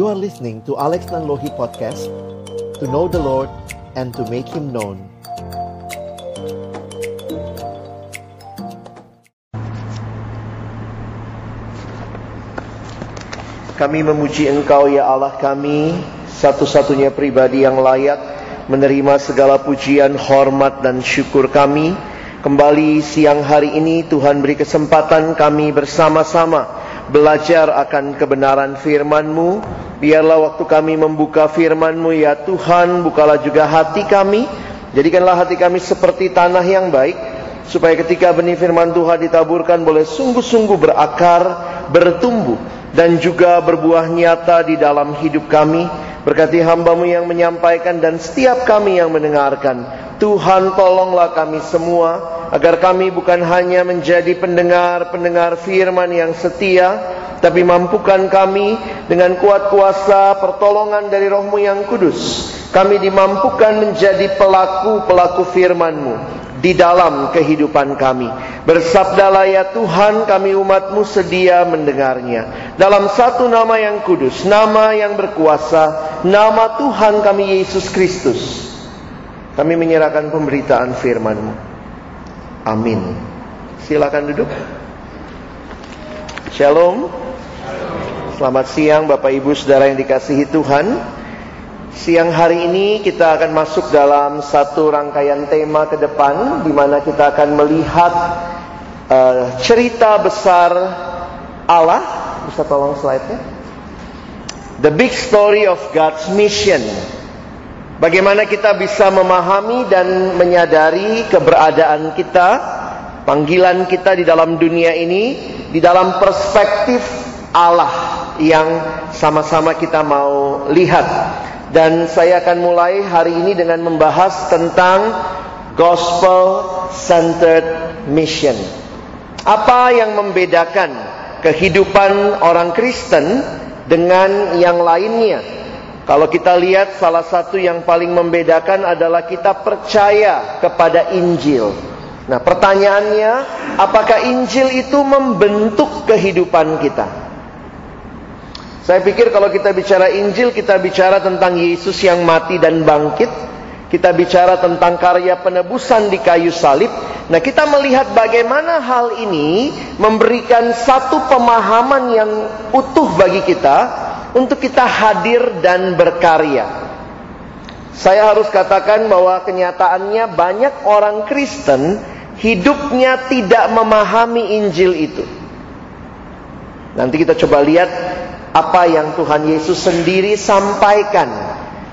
You are listening to Alex Nanlohi Podcast To know the Lord and to make Him known. Kami memuji Engkau ya Allah kami Satu-satunya pribadi yang layak Menerima segala pujian, hormat dan syukur kami. Kembali siang hari ini Tuhan beri kesempatan kami bersama-sama Belajar akan kebenaran firman-Mu Biarlah waktu kami membuka firman-Mu ya Tuhan Bukalah juga hati kami. Jadikanlah hati kami seperti tanah yang baik Supaya ketika benih firman Tuhan ditaburkan Boleh sungguh-sungguh berakar, bertumbuh Dan juga berbuah nyata di dalam hidup kami Berkati hambamu yang menyampaikan dan setiap kami yang mendengarkan. Tuhan tolonglah kami semua Agar kami bukan hanya menjadi pendengar-pendengar firman yang setia Tapi mampukan kami dengan kuat kuasa pertolongan dari rohmu yang kudus. Kami dimampukan menjadi pelaku-pelaku firmanmu di dalam kehidupan kami. Bersabdalah ya Tuhan kami umatmu sedia mendengarnya. Dalam satu nama yang kudus, nama yang berkuasa, nama Tuhan kami Yesus Kristus. Kami menyerahkan pemberitaan firmanmu. Amin. Silakan duduk. Shalom. Selamat siang Bapak Ibu Saudara yang dikasihi Tuhan. Siang hari ini kita akan masuk dalam satu rangkaian tema ke depan di mana kita akan melihat uh, cerita besar Allah. Bisa tolong slide-nya? The big story of God's mission. Bagaimana kita bisa memahami dan menyadari keberadaan kita, panggilan kita di dalam dunia ini di dalam perspektif Allah yang sama-sama kita mau lihat. Dan saya akan mulai hari ini dengan membahas tentang Gospel Centered Mission. Apa yang membedakan kehidupan orang Kristen dengan yang lainnya? Kalau kita lihat salah satu yang paling membedakan adalah kita percaya kepada Injil. Nah, pertanyaannya, apakah Injil itu membentuk kehidupan kita? Saya pikir kalau kita bicara Injil, kita bicara tentang Yesus yang mati dan bangkit. Kita bicara tentang karya penebusan di kayu salib. Nah, kita melihat bagaimana hal ini memberikan satu pemahaman yang utuh bagi kita untuk kita hadir dan berkarya. Saya harus katakan bahwa kenyataannya banyak orang Kristen hidupnya tidak memahami Injil itu. Nanti kita coba lihat apa yang Tuhan Yesus sendiri sampaikan.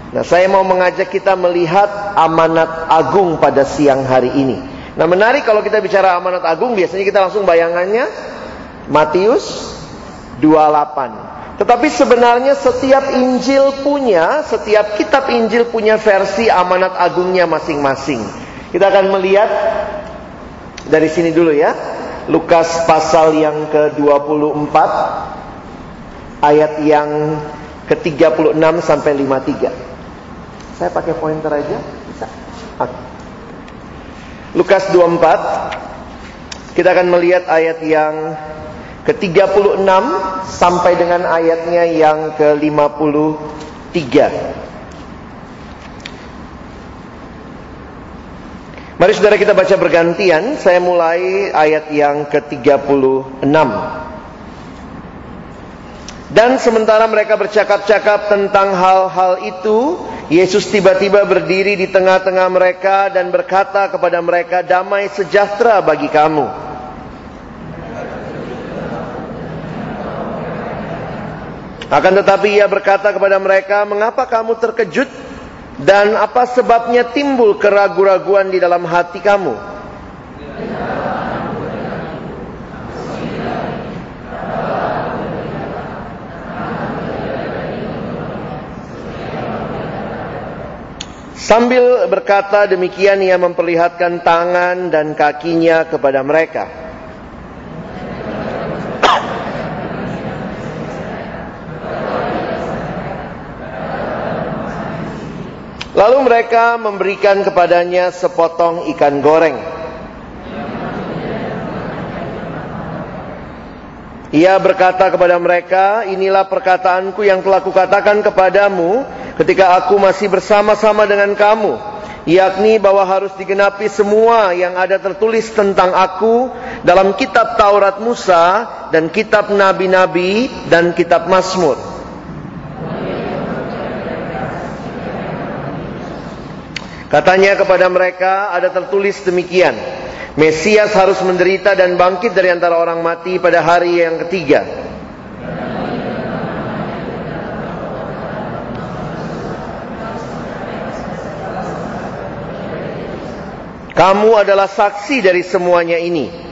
Nah, saya mau mengajak kita melihat amanat agung pada siang hari ini. Nah, menarik kalau kita bicara amanat agung, biasanya kita langsung bayangannya Matius 28. Tetapi sebenarnya setiap Injil punya, setiap kitab Injil punya versi amanat agungnya masing-masing. Kita akan melihat dari sini dulu ya. Lukas pasal yang ke-24 ayat yang ke-36 sampai 53. Saya pakai pointer aja, bisa. Lukas 24 kita akan melihat ayat yang ke-36 sampai dengan ayatnya yang ke-53. Mari saudara kita baca bergantian. Saya mulai ayat yang ke-36. Dan sementara mereka bercakap-cakap tentang hal-hal itu, Yesus tiba-tiba berdiri di tengah-tengah mereka dan berkata kepada mereka, "Damai sejahtera bagi kamu." Akan tetapi ia berkata kepada mereka, "Mengapa kamu terkejut dan apa sebabnya timbul keraguan-raguan di dalam hati kamu?" Sambil berkata demikian ia memperlihatkan tangan dan kakinya kepada mereka. Lalu mereka memberikan kepadanya sepotong ikan goreng. Ia berkata kepada mereka, inilah perkataanku yang telah kukatakan kepadamu ketika aku masih bersama-sama dengan kamu. Yakni bahwa harus digenapi semua yang ada tertulis tentang aku dalam kitab Taurat Musa dan kitab Nabi-Nabi dan kitab Mazmur. Katanya kepada mereka ada tertulis demikian. Mesias harus menderita dan bangkit dari antara orang mati pada hari yang ketiga. Kamu adalah saksi dari semuanya ini.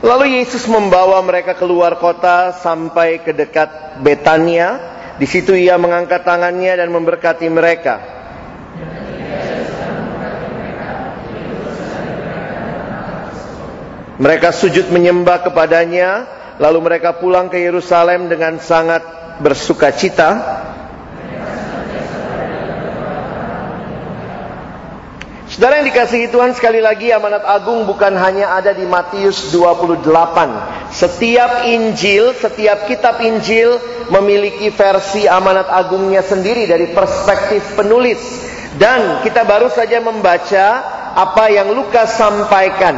Lalu Yesus membawa mereka keluar kota sampai ke dekat Betania. Di situ ia mengangkat tangannya dan memberkati mereka. Mereka sujud menyembah kepadanya, lalu mereka pulang ke Yerusalem dengan sangat bersuka cita Saudara yang dikasihi Tuhan sekali lagi amanat agung bukan hanya ada di Matius 28. Setiap Injil, setiap kitab Injil memiliki versi amanat agungnya sendiri dari perspektif penulis. Dan kita baru saja membaca apa yang Lukas sampaikan.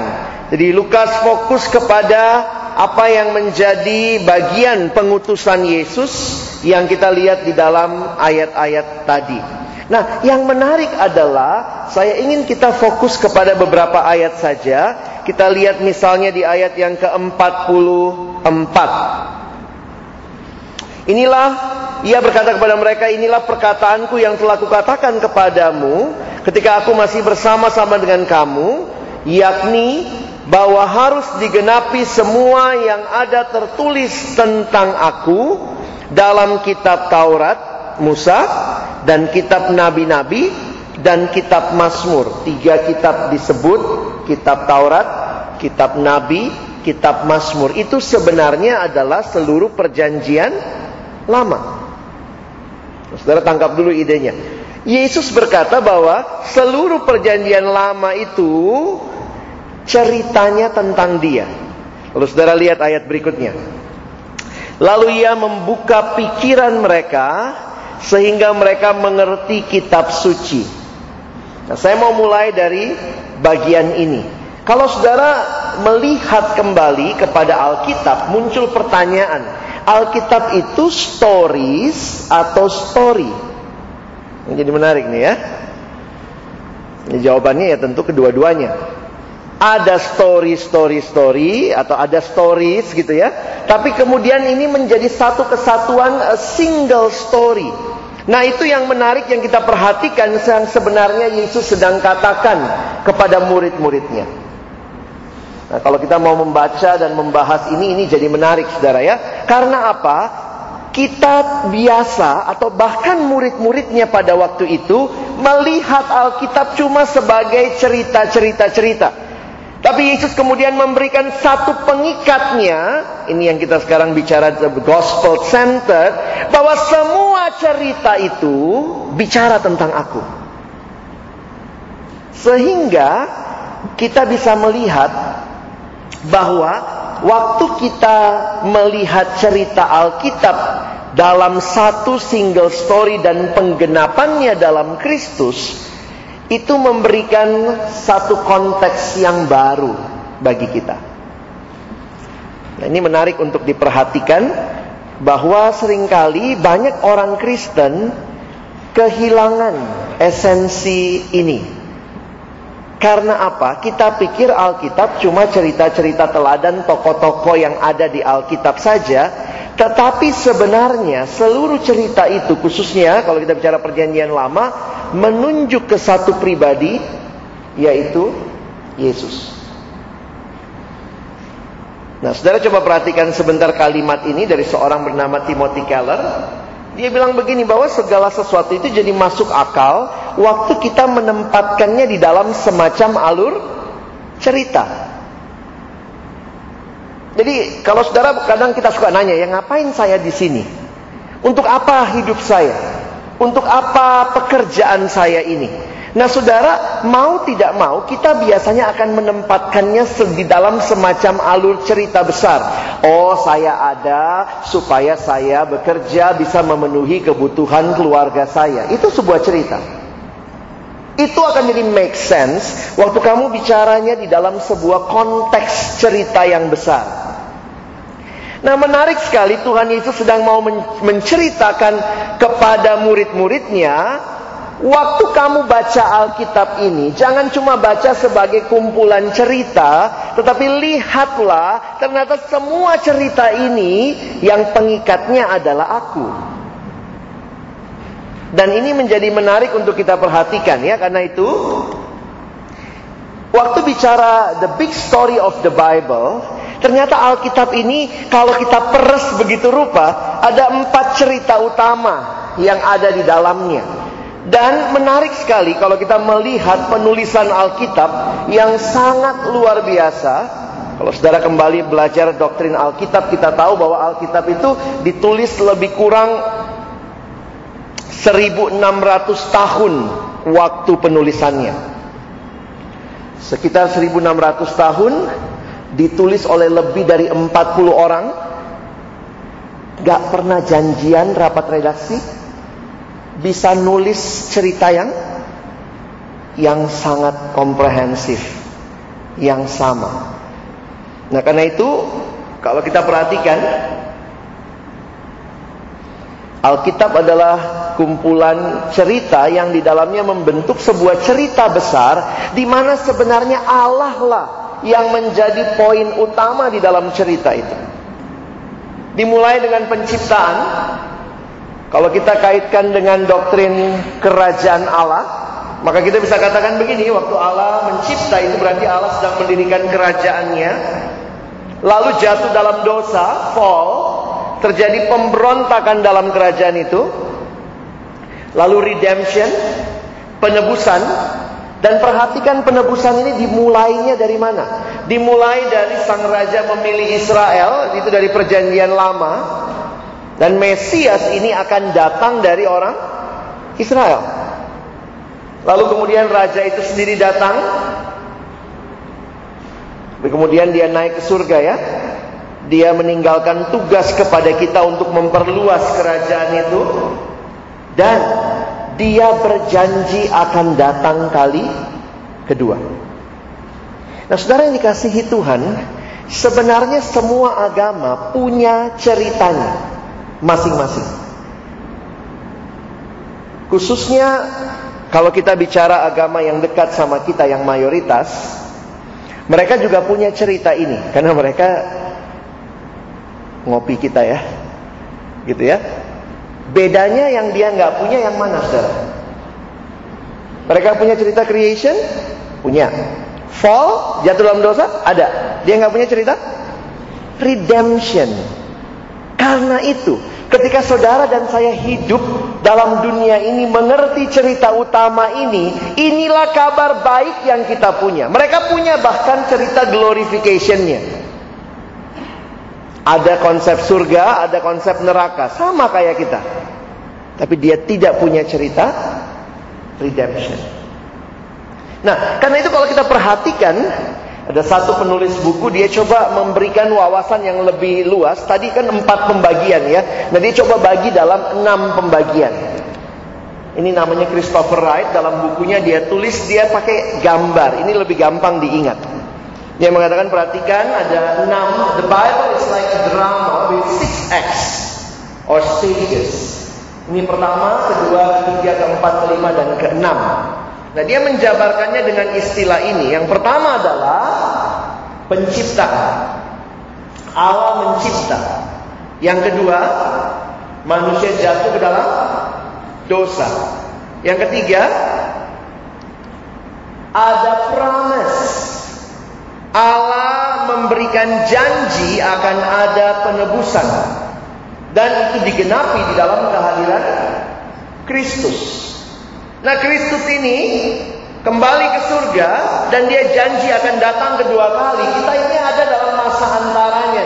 Jadi Lukas fokus kepada apa yang menjadi bagian pengutusan Yesus yang kita lihat di dalam ayat-ayat tadi. Nah, yang menarik adalah saya ingin kita fokus kepada beberapa ayat saja. Kita lihat misalnya di ayat yang ke-44. Inilah ia berkata kepada mereka, inilah perkataanku yang telah kukatakan kepadamu ketika aku masih bersama-sama dengan kamu, yakni bahwa harus digenapi semua yang ada tertulis tentang aku dalam kitab Taurat, Musa dan kitab nabi-nabi dan kitab Mazmur. Tiga kitab disebut kitab Taurat, kitab nabi, kitab Mazmur. Itu sebenarnya adalah seluruh perjanjian lama. Saudara tangkap dulu idenya. Yesus berkata bahwa seluruh perjanjian lama itu ceritanya tentang dia. Lalu saudara lihat ayat berikutnya. Lalu ia membuka pikiran mereka sehingga mereka mengerti kitab suci. Nah, saya mau mulai dari bagian ini. Kalau saudara melihat kembali kepada Alkitab, muncul pertanyaan, Alkitab itu stories atau story? Ini jadi menarik nih ya. Ini jawabannya ya tentu kedua-duanya ada story story story atau ada stories gitu ya tapi kemudian ini menjadi satu kesatuan a single story nah itu yang menarik yang kita perhatikan yang sebenarnya Yesus sedang katakan kepada murid-muridnya. Nah kalau kita mau membaca dan membahas ini ini jadi menarik saudara ya. Karena apa? Kita biasa atau bahkan murid-muridnya pada waktu itu melihat Alkitab cuma sebagai cerita-cerita-cerita. Tapi Yesus kemudian memberikan satu pengikatnya, ini yang kita sekarang bicara gospel centered, bahwa semua cerita itu bicara tentang aku. Sehingga kita bisa melihat bahwa waktu kita melihat cerita Alkitab dalam satu single story dan penggenapannya dalam Kristus, itu memberikan satu konteks yang baru bagi kita. Nah, ini menarik untuk diperhatikan bahwa sering kali banyak orang Kristen kehilangan esensi ini. Karena apa? Kita pikir Alkitab cuma cerita-cerita teladan tokoh-tokoh yang ada di Alkitab saja, tetapi sebenarnya seluruh cerita itu khususnya kalau kita bicara perjanjian lama menunjuk ke satu pribadi yaitu Yesus. Nah, saudara coba perhatikan sebentar kalimat ini dari seorang bernama Timothy Keller. Dia bilang begini bahwa segala sesuatu itu jadi masuk akal waktu kita menempatkannya di dalam semacam alur cerita. Jadi kalau saudara kadang kita suka nanya, ya ngapain saya di sini? Untuk apa hidup saya? Untuk apa pekerjaan saya ini? Nah saudara, mau tidak mau kita biasanya akan menempatkannya di dalam semacam alur cerita besar. Oh saya ada supaya saya bekerja bisa memenuhi kebutuhan keluarga saya. Itu sebuah cerita. Itu akan jadi make sense waktu kamu bicaranya di dalam sebuah konteks cerita yang besar. Nah menarik sekali Tuhan Yesus sedang mau menceritakan kepada murid-muridnya Waktu kamu baca Alkitab ini, jangan cuma baca sebagai kumpulan cerita, tetapi lihatlah ternyata semua cerita ini yang pengikatnya adalah aku. Dan ini menjadi menarik untuk kita perhatikan ya, karena itu waktu bicara the big story of the Bible, ternyata Alkitab ini kalau kita peres begitu rupa, ada empat cerita utama yang ada di dalamnya. Dan menarik sekali kalau kita melihat penulisan Alkitab yang sangat luar biasa. Kalau saudara kembali belajar doktrin Alkitab, kita tahu bahwa Alkitab itu ditulis lebih kurang 1600 tahun waktu penulisannya. Sekitar 1600 tahun ditulis oleh lebih dari 40 orang. Gak pernah janjian rapat redaksi, bisa nulis cerita yang yang sangat komprehensif, yang sama. Nah, karena itu kalau kita perhatikan Alkitab adalah kumpulan cerita yang di dalamnya membentuk sebuah cerita besar di mana sebenarnya Allah lah yang menjadi poin utama di dalam cerita itu. Dimulai dengan penciptaan, kalau kita kaitkan dengan doktrin kerajaan Allah, maka kita bisa katakan begini, waktu Allah mencipta itu berarti Allah sedang mendirikan kerajaannya. Lalu jatuh dalam dosa, fall, terjadi pemberontakan dalam kerajaan itu. Lalu redemption, penebusan, dan perhatikan penebusan ini dimulainya dari mana? Dimulai dari sang raja memilih Israel, itu dari perjanjian lama. Dan Mesias ini akan datang dari orang Israel. Lalu kemudian raja itu sendiri datang. Kemudian dia naik ke surga ya. Dia meninggalkan tugas kepada kita untuk memperluas kerajaan itu. Dan dia berjanji akan datang kali kedua. Nah saudara yang dikasihi Tuhan. Sebenarnya semua agama punya ceritanya masing-masing. Khususnya kalau kita bicara agama yang dekat sama kita yang mayoritas, mereka juga punya cerita ini karena mereka ngopi kita ya. Gitu ya. Bedanya yang dia nggak punya yang mana, Saudara? Mereka punya cerita creation? Punya. Fall, jatuh dalam dosa? Ada. Dia nggak punya cerita? Redemption. Karena itu, Ketika saudara dan saya hidup dalam dunia ini mengerti cerita utama ini, inilah kabar baik yang kita punya. Mereka punya bahkan cerita glorificationnya. Ada konsep surga, ada konsep neraka, sama kayak kita. Tapi dia tidak punya cerita redemption. Nah, karena itu kalau kita perhatikan ada satu penulis buku dia coba memberikan wawasan yang lebih luas. Tadi kan empat pembagian ya. Nah dia coba bagi dalam enam pembagian. Ini namanya Christopher Wright dalam bukunya dia tulis dia pakai gambar. Ini lebih gampang diingat. Dia mengatakan perhatikan ada enam. The Bible is like a drama with six acts or stages. Ini pertama, kedua, ketiga, keempat, kelima, dan keenam. Nah dia menjabarkannya dengan istilah ini. Yang pertama adalah pencipta. Allah mencipta. Yang kedua, manusia jatuh ke dalam dosa. Yang ketiga, ada promise. Allah memberikan janji akan ada penebusan. Dan itu digenapi di dalam kehadiran Kristus. Nah Kristus ini kembali ke surga dan dia janji akan datang kedua kali. Kita ini ada dalam masa antaranya.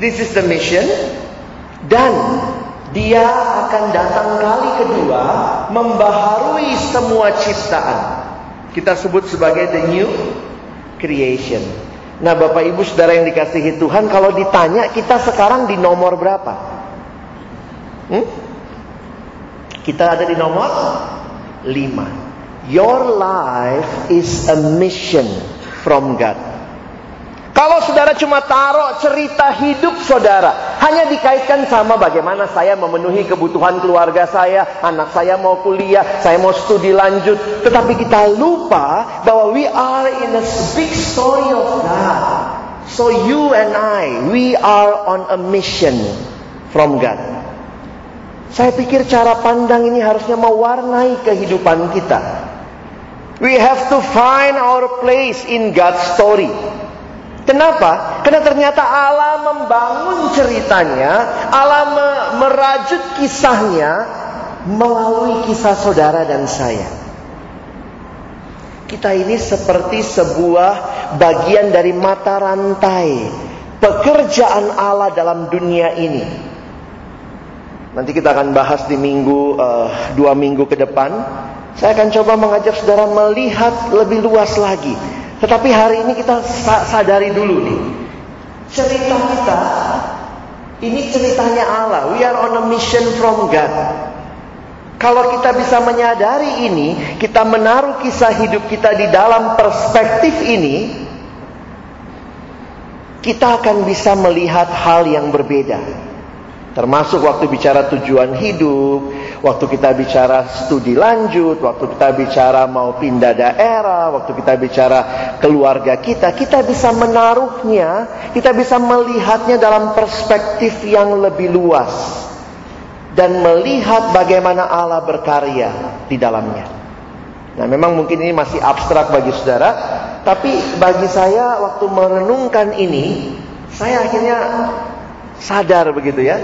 This is the mission. Dan Dia akan datang kali kedua membaharui semua ciptaan. Kita sebut sebagai the new creation. Nah, Bapak Ibu Saudara yang dikasihi Tuhan, kalau ditanya kita sekarang di nomor berapa? Hmm? Kita ada di nomor 5. Your life is a mission from God. Kalau saudara cuma taruh cerita hidup saudara, hanya dikaitkan sama bagaimana saya memenuhi kebutuhan keluarga saya, anak saya mau kuliah, saya mau studi lanjut, tetapi kita lupa bahwa we are in a big story of God. So you and I, we are on a mission from God. Saya pikir cara pandang ini harusnya mewarnai kehidupan kita. We have to find our place in God's story. Kenapa? Karena ternyata Allah membangun ceritanya, Allah merajut kisahnya melalui kisah saudara dan saya. Kita ini seperti sebuah bagian dari mata rantai pekerjaan Allah dalam dunia ini. Nanti kita akan bahas di minggu uh, dua minggu ke depan. Saya akan coba mengajak saudara melihat lebih luas lagi tetapi hari ini kita sadari dulu nih. Cerita kita ini ceritanya Allah. We are on a mission from God. Kalau kita bisa menyadari ini, kita menaruh kisah hidup kita di dalam perspektif ini, kita akan bisa melihat hal yang berbeda. Termasuk waktu bicara tujuan hidup, waktu kita bicara studi lanjut, waktu kita bicara mau pindah daerah, waktu kita bicara keluarga kita, kita bisa menaruhnya, kita bisa melihatnya dalam perspektif yang lebih luas. Dan melihat bagaimana Allah berkarya di dalamnya. Nah memang mungkin ini masih abstrak bagi saudara, tapi bagi saya waktu merenungkan ini, saya akhirnya sadar begitu ya.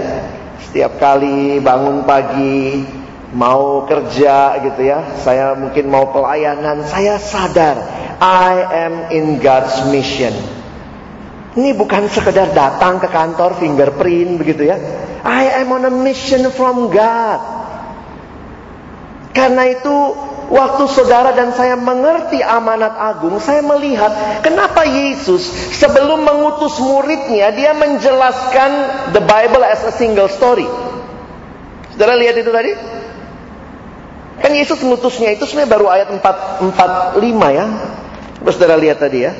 Setiap kali bangun pagi mau kerja gitu ya, saya mungkin mau pelayanan, saya sadar I am in God's mission. Ini bukan sekedar datang ke kantor fingerprint begitu ya. I am on a mission from God. Karena itu Waktu saudara dan saya mengerti amanat agung, saya melihat kenapa Yesus sebelum mengutus muridnya, dia menjelaskan the Bible as a single story. Saudara lihat itu tadi? Kan Yesus mengutusnya itu sebenarnya baru ayat 4, 45 ya. Terus saudara lihat tadi ya.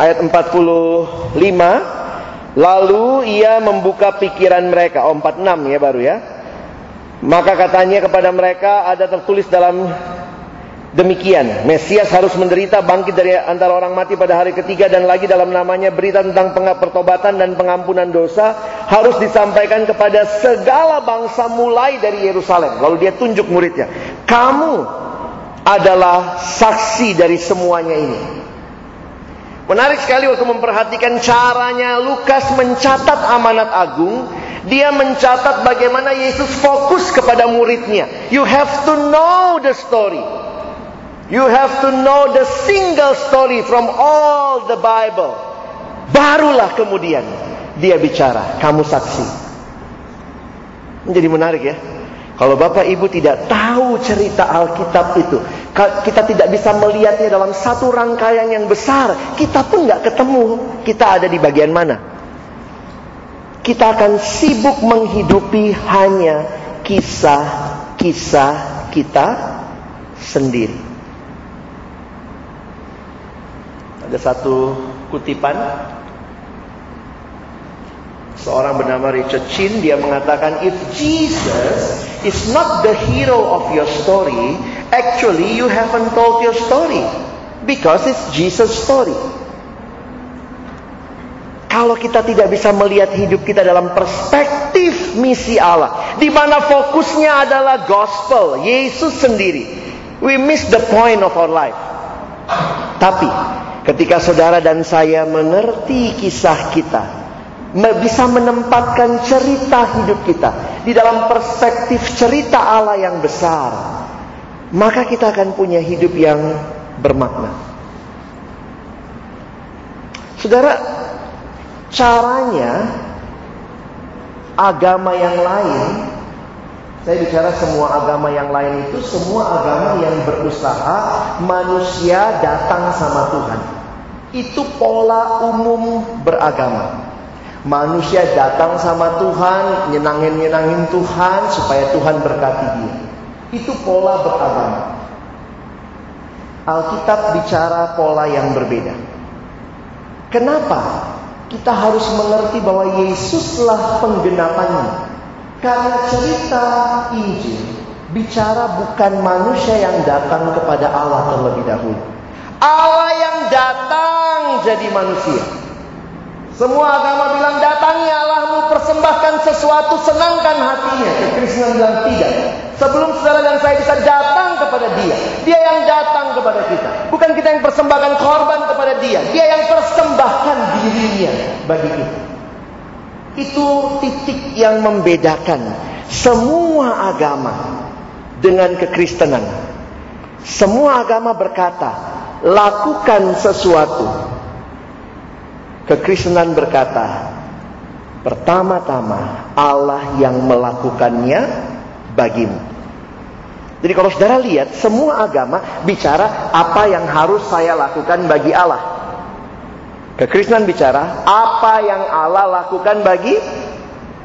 Ayat 45. Lalu ia membuka pikiran mereka. Oh 46 ya baru ya. Maka katanya kepada mereka ada tertulis dalam demikian. Mesias harus menderita bangkit dari antara orang mati pada hari ketiga dan lagi dalam namanya berita tentang pertobatan dan pengampunan dosa harus disampaikan kepada segala bangsa mulai dari Yerusalem. Lalu dia tunjuk muridnya. Kamu adalah saksi dari semuanya ini. Menarik sekali waktu memperhatikan caranya Lukas mencatat amanat agung dia mencatat bagaimana Yesus fokus kepada muridnya. You have to know the story. You have to know the single story from all the Bible. Barulah kemudian dia bicara, kamu saksi. Menjadi menarik ya. Kalau Bapak Ibu tidak tahu cerita Alkitab itu, kita tidak bisa melihatnya dalam satu rangkaian yang besar, kita pun nggak ketemu kita ada di bagian mana kita akan sibuk menghidupi hanya kisah-kisah kita sendiri. Ada satu kutipan seorang bernama Richard Chin dia mengatakan if Jesus is not the hero of your story, actually you haven't told your story because it's Jesus story. Kalau kita tidak bisa melihat hidup kita dalam perspektif misi Allah, di mana fokusnya adalah gospel, Yesus sendiri, we miss the point of our life. Tapi ketika saudara dan saya mengerti kisah kita, bisa menempatkan cerita hidup kita di dalam perspektif cerita Allah yang besar, maka kita akan punya hidup yang bermakna. Saudara, Caranya agama yang lain, saya bicara semua agama yang lain itu semua agama yang berusaha manusia datang sama Tuhan. Itu pola umum beragama. Manusia datang sama Tuhan, nyenangin-nyenangin Tuhan supaya Tuhan berkati dia. Itu pola beragama. Alkitab bicara pola yang berbeda. Kenapa kita harus mengerti bahwa Yesuslah penggenapannya? Karena cerita Injil bicara bukan manusia yang datang kepada Allah terlebih dahulu. Allah yang datang jadi manusia. Semua agama bilang datangi Allahmu persembahkan sesuatu senangkan hatinya. Kekristenan bilang tidak. Sebelum saudara dan saya bisa datang kepada dia. Dia yang datang kepada kita. Bukan kita yang persembahkan korban kepada dia. Dia yang persembahkan dirinya bagi kita. Itu titik yang membedakan semua agama dengan kekristenan. Semua agama berkata, lakukan sesuatu Kekristenan berkata, pertama-tama Allah yang melakukannya bagimu. Jadi kalau saudara lihat, semua agama bicara apa yang harus saya lakukan bagi Allah. Kekristenan bicara apa yang Allah lakukan bagi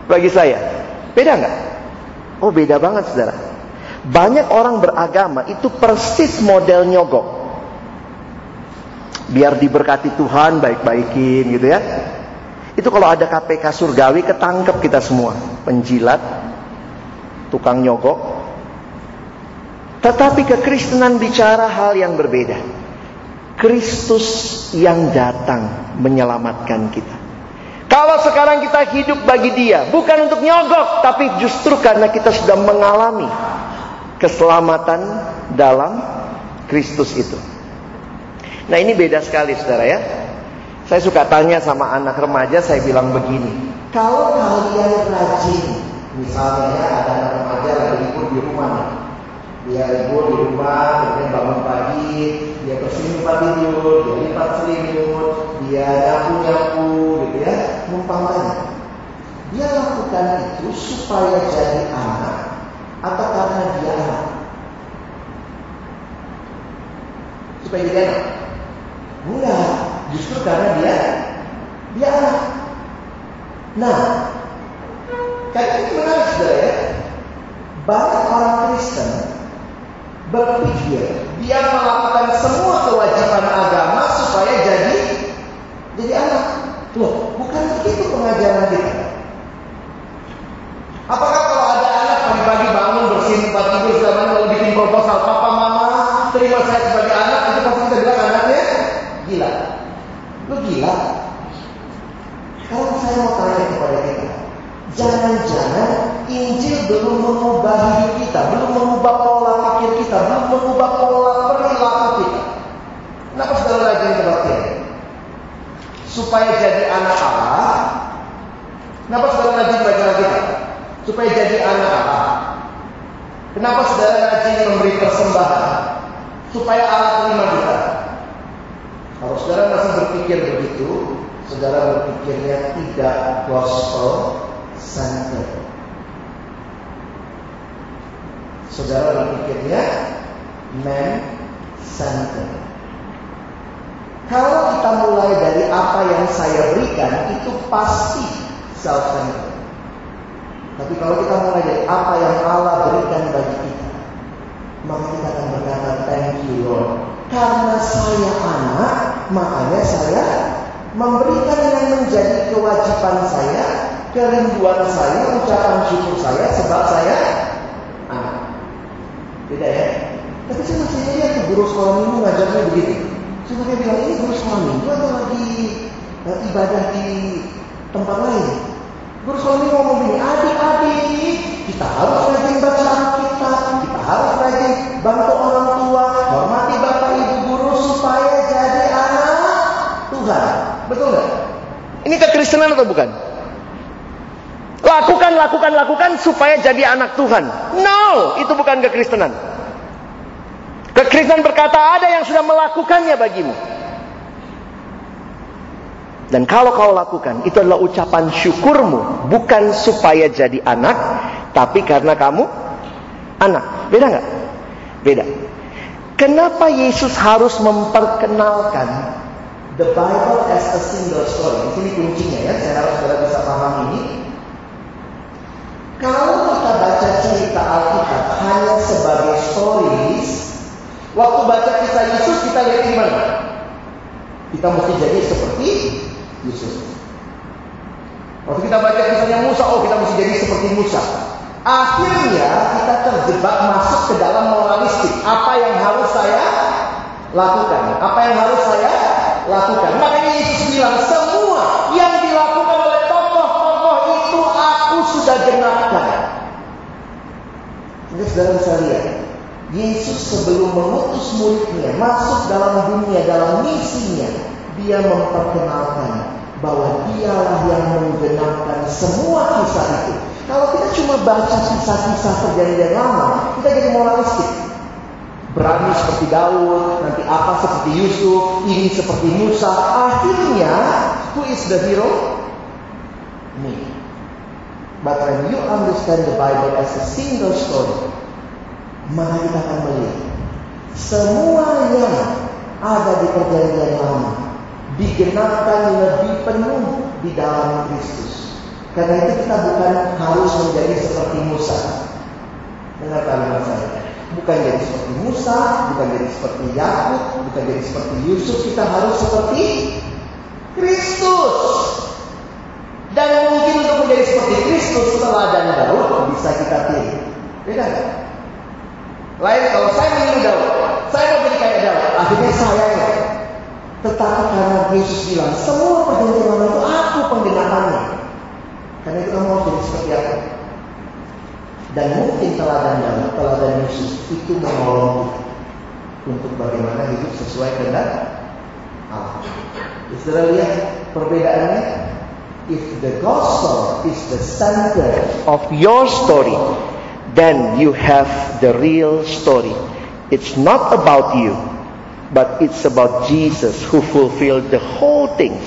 bagi saya. Beda nggak? Oh beda banget saudara. Banyak orang beragama itu persis model nyogok biar diberkati Tuhan baik-baikin gitu ya. Itu kalau ada KPK surgawi ketangkep kita semua, penjilat, tukang nyogok. Tetapi kekristenan bicara hal yang berbeda. Kristus yang datang menyelamatkan kita. Kalau sekarang kita hidup bagi dia, bukan untuk nyogok, tapi justru karena kita sudah mengalami keselamatan dalam Kristus itu. Nah ini beda sekali saudara ya. Saya suka tanya sama anak remaja, saya bilang begini. Kalau kalian rajin, misalnya ya, ada anak remaja lagi libur di rumah. Dia libur di rumah, kemudian bangun pagi, dia bersihin tempat tidur, dia lipat selimut, dia nyapu-nyapu gitu ya, numpang tanya. Dia lakukan itu supaya jadi anak atau karena dia anak? Supaya jadi anak. Enggak, justru karena dia dia anak. Nah, kayak ini menarik saudara ya. Banyak orang Kristen berpikir dia melakukan semua kewajiban agama supaya jadi jadi anak. Loh, bukan begitu pengajaran kita. Apakah kalau ada anak pagi-pagi bangun bersihin tempat tidur segala lalu bikin proposal, papa mama terima saya sebagai anak, itu pasti kita bilang anaknya Gila. Lu gila? Kalau saya mau tanya kepada kita, jangan-jangan Injil belum mengubah hidup kita, belum mengubah pola pikir kita, belum mengubah pola perilaku kita. Kenapa saudara rajin kebaktian? Supaya jadi anak Allah. Kenapa saudara rajin baca kita? Supaya jadi anak Allah. Kenapa saudara rajin memberi persembahan? Supaya Allah terima kita. Kalau saudara masih berpikir begitu, saudara berpikirnya tidak gospel center. Saudara berpikirnya man center. Kalau kita mulai dari apa yang saya berikan, itu pasti self center. Tapi kalau kita mulai dari apa yang Allah berikan bagi kita, maka kita akan berkata thank you Lord. Karena saya anak, makanya saya memberikan yang menjadi kewajiban saya, kerinduan saya, ucapan syukur saya sebab saya. Beda ya? Tapi saya masih lihat tuh guru sekolah minggu ngajarnya begitu. Saya pakai bilang ini guru sekolah minggu atau lagi uh, ibadah di tempat lain? Guru sekolah minggu ngomong begini, adik-adik kita harus rajin baca Alkitab, kita harus rajin bantu orang tua, hormati bapak ibu guru supaya jadi anak Tuhan. Betul nggak? Ini kekristenan atau bukan? Lakukan, lakukan, lakukan supaya jadi anak Tuhan. No, itu bukan kekristenan. Kekristenan berkata ada yang sudah melakukannya bagimu. Dan kalau kau lakukan, itu adalah ucapan syukurmu. Bukan supaya jadi anak, tapi karena kamu anak. Beda nggak? Beda. Kenapa Yesus harus memperkenalkan the Bible as a single story? Di sini kuncinya ya, saya harap saudara bisa paham ini. Kalau kita baca cerita Alkitab hanya sebagai stories, waktu baca kisah Yesus kita lihat gimana? Kita mesti jadi seperti Yesus. Waktu kita baca kisahnya Musa, oh kita mesti jadi seperti Musa. Akhirnya kita terjebak masuk ke dalam moralistik. Apa yang harus saya lakukan? Apa yang harus saya lakukan? Makanya Yesus bilang semua yang sudah genapkan. Ini saudara lihat. Yesus sebelum mengutus muridnya masuk dalam dunia, dalam misinya, dia memperkenalkan bahwa dialah yang menggenapkan semua kisah itu. Kalau kita cuma baca kisah-kisah perjanjian lama, kita jadi moralistik. Berani seperti Daud, nanti apa seperti Yusuf, ini seperti Musa. Akhirnya, who is the hero? Me. But when you understand the Bible as a single story, maka kita akan melihat semua yang ada di perjanjian lama digenapkan lebih penuh di dalam Kristus. Karena itu kita bukan harus menjadi seperti Musa. Dengar kalimat saya. Bukan jadi seperti Musa, bukan jadi seperti Yakub, bukan jadi seperti Yusuf. Kita harus seperti Kristus. Dan mungkin untuk menjadi seperti Kristus setelah dan Daud bisa kita pilih. Beda nggak? Lain kalau saya memilih Daud, saya mau jadi kayak Daud. Akhirnya saya ya. Tetapi karena Yesus bilang semua perjanjian itu aku penggenapannya. Karena itu kamu harus jadi seperti apa? Dan mungkin teladan Daud, teladan Yesus itu menolong untuk bagaimana hidup sesuai kehendak Allah. Saudara lihat perbedaannya? If the gospel is the center of your story, then you have the real story. It's not about you, but it's about Jesus who fulfilled the whole things.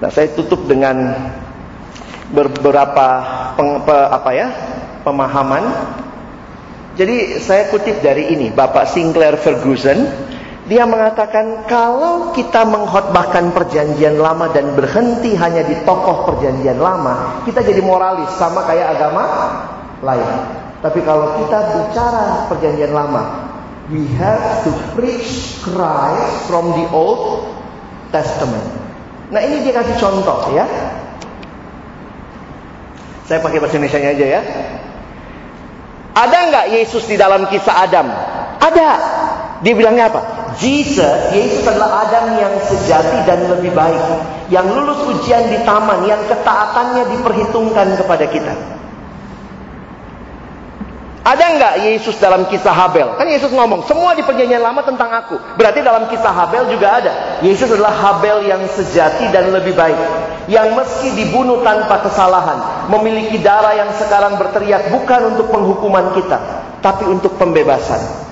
Nah, saya tutup dengan beberapa peng, pe, apa ya pemahaman. Jadi saya kutip dari ini Bapak Sinclair Ferguson. Dia mengatakan kalau kita mengkhotbahkan perjanjian lama dan berhenti hanya di tokoh perjanjian lama, kita jadi moralis sama kayak agama lain. Tapi kalau kita bicara perjanjian lama, we have to preach Christ from the Old Testament. Nah ini dia kasih contoh ya. Saya pakai bahasa Indonesia aja ya. Ada nggak Yesus di dalam kisah Adam? Ada. Dia bilangnya apa? Jesus, Yesus adalah Adam yang sejati dan lebih baik. Yang lulus ujian di taman, yang ketaatannya diperhitungkan kepada kita. Ada nggak Yesus dalam kisah Habel? Kan Yesus ngomong, semua di perjanjian lama tentang aku. Berarti dalam kisah Habel juga ada. Yesus adalah Habel yang sejati dan lebih baik. Yang meski dibunuh tanpa kesalahan. Memiliki darah yang sekarang berteriak bukan untuk penghukuman kita. Tapi untuk pembebasan.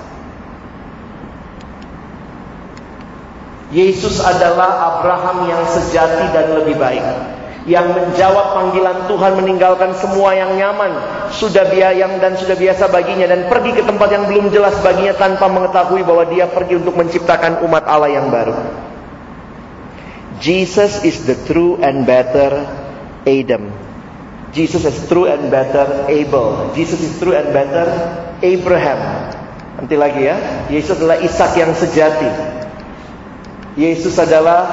Yesus adalah Abraham yang sejati dan lebih baik yang menjawab panggilan Tuhan meninggalkan semua yang nyaman, sudah biayang dan sudah biasa baginya dan pergi ke tempat yang belum jelas baginya tanpa mengetahui bahwa dia pergi untuk menciptakan umat Allah yang baru. Jesus is the true and better Adam. Jesus is true and better Abel. Jesus is true and better Abraham. Nanti lagi ya. Yesus adalah Ishak yang sejati. Yesus adalah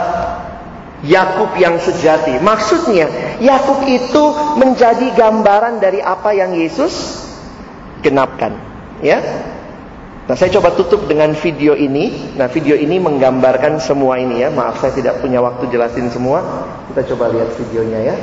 Yakub yang sejati. Maksudnya, Yakub itu menjadi gambaran dari apa yang Yesus genapkan, ya. Nah, saya coba tutup dengan video ini. Nah, video ini menggambarkan semua ini ya. Maaf saya tidak punya waktu jelasin semua. Kita coba lihat videonya ya.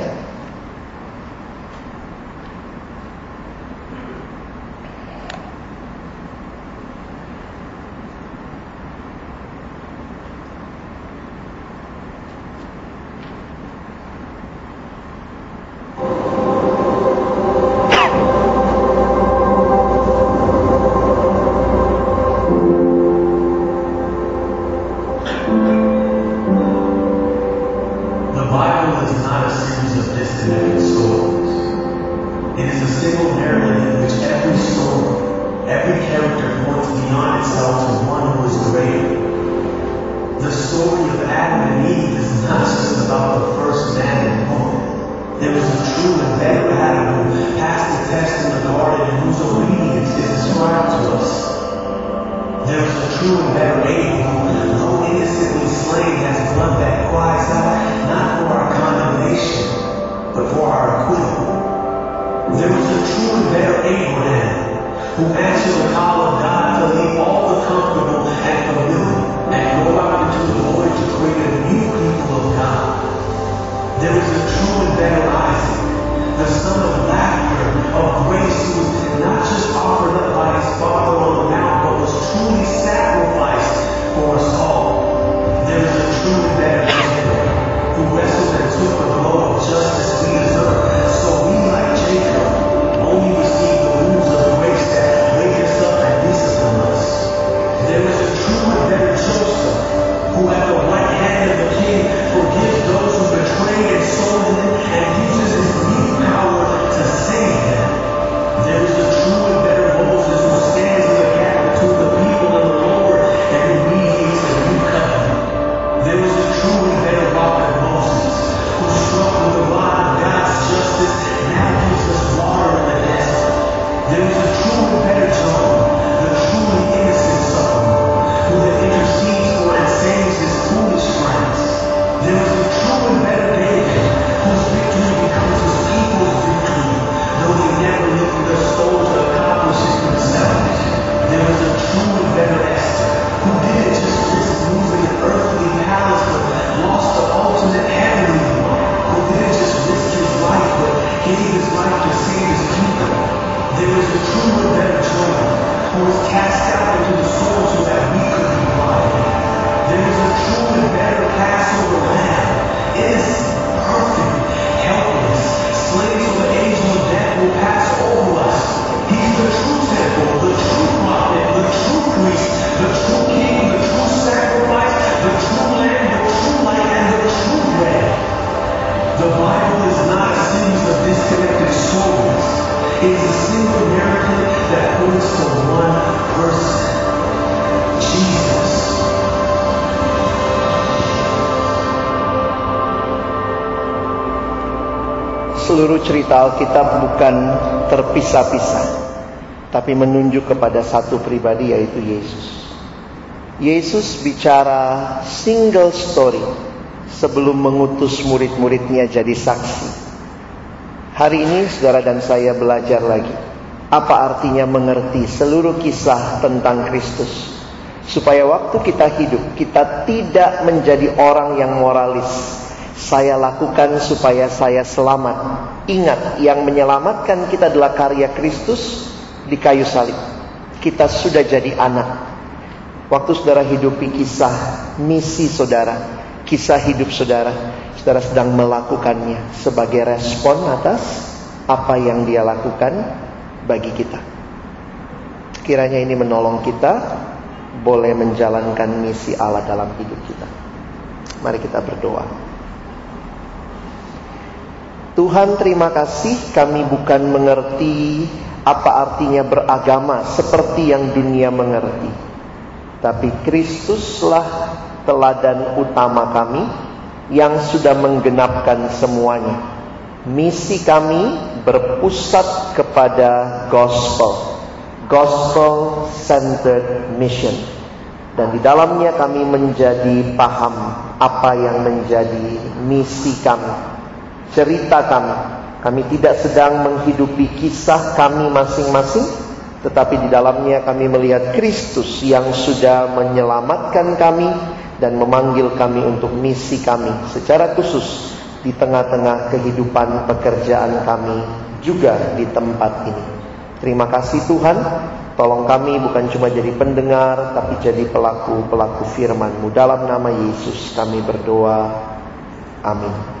There is a true and better Isaac, the son of laughter, of grace, who was not just offered up by his father on the mount, but was truly sacrificed for us all. There is a true and better who wrestled and took the blow of justice we deserve. So we, like Jacob, only receive the wounds of grace that wake us up and discipline us. There is a true and better Joseph, who at the right hand of the king forgives those who betrayed and sold him Seluruh cerita Alkitab bukan terpisah-pisah, tapi menunjuk kepada satu pribadi yaitu Yesus. Yesus bicara single story sebelum mengutus murid-muridnya jadi saksi. Hari ini saudara dan saya belajar lagi apa artinya mengerti seluruh kisah tentang Kristus. Supaya waktu kita hidup kita tidak menjadi orang yang moralis. Saya lakukan supaya saya selamat. Ingat, yang menyelamatkan kita adalah karya Kristus di kayu salib. Kita sudah jadi anak. Waktu saudara hidupi kisah misi saudara, kisah hidup saudara, saudara sedang melakukannya sebagai respon atas apa yang dia lakukan bagi kita. Kiranya ini menolong kita boleh menjalankan misi Allah dalam hidup kita. Mari kita berdoa. Tuhan terima kasih kami bukan mengerti apa artinya beragama seperti yang dunia mengerti. Tapi Kristuslah teladan utama kami yang sudah menggenapkan semuanya. Misi kami berpusat kepada gospel. Gospel centered mission. Dan di dalamnya kami menjadi paham apa yang menjadi misi kami cerita kami. Kami tidak sedang menghidupi kisah kami masing-masing, tetapi di dalamnya kami melihat Kristus yang sudah menyelamatkan kami dan memanggil kami untuk misi kami secara khusus di tengah-tengah kehidupan pekerjaan kami juga di tempat ini. Terima kasih Tuhan, tolong kami bukan cuma jadi pendengar, tapi jadi pelaku-pelaku firman-Mu. Dalam nama Yesus kami berdoa. Amin.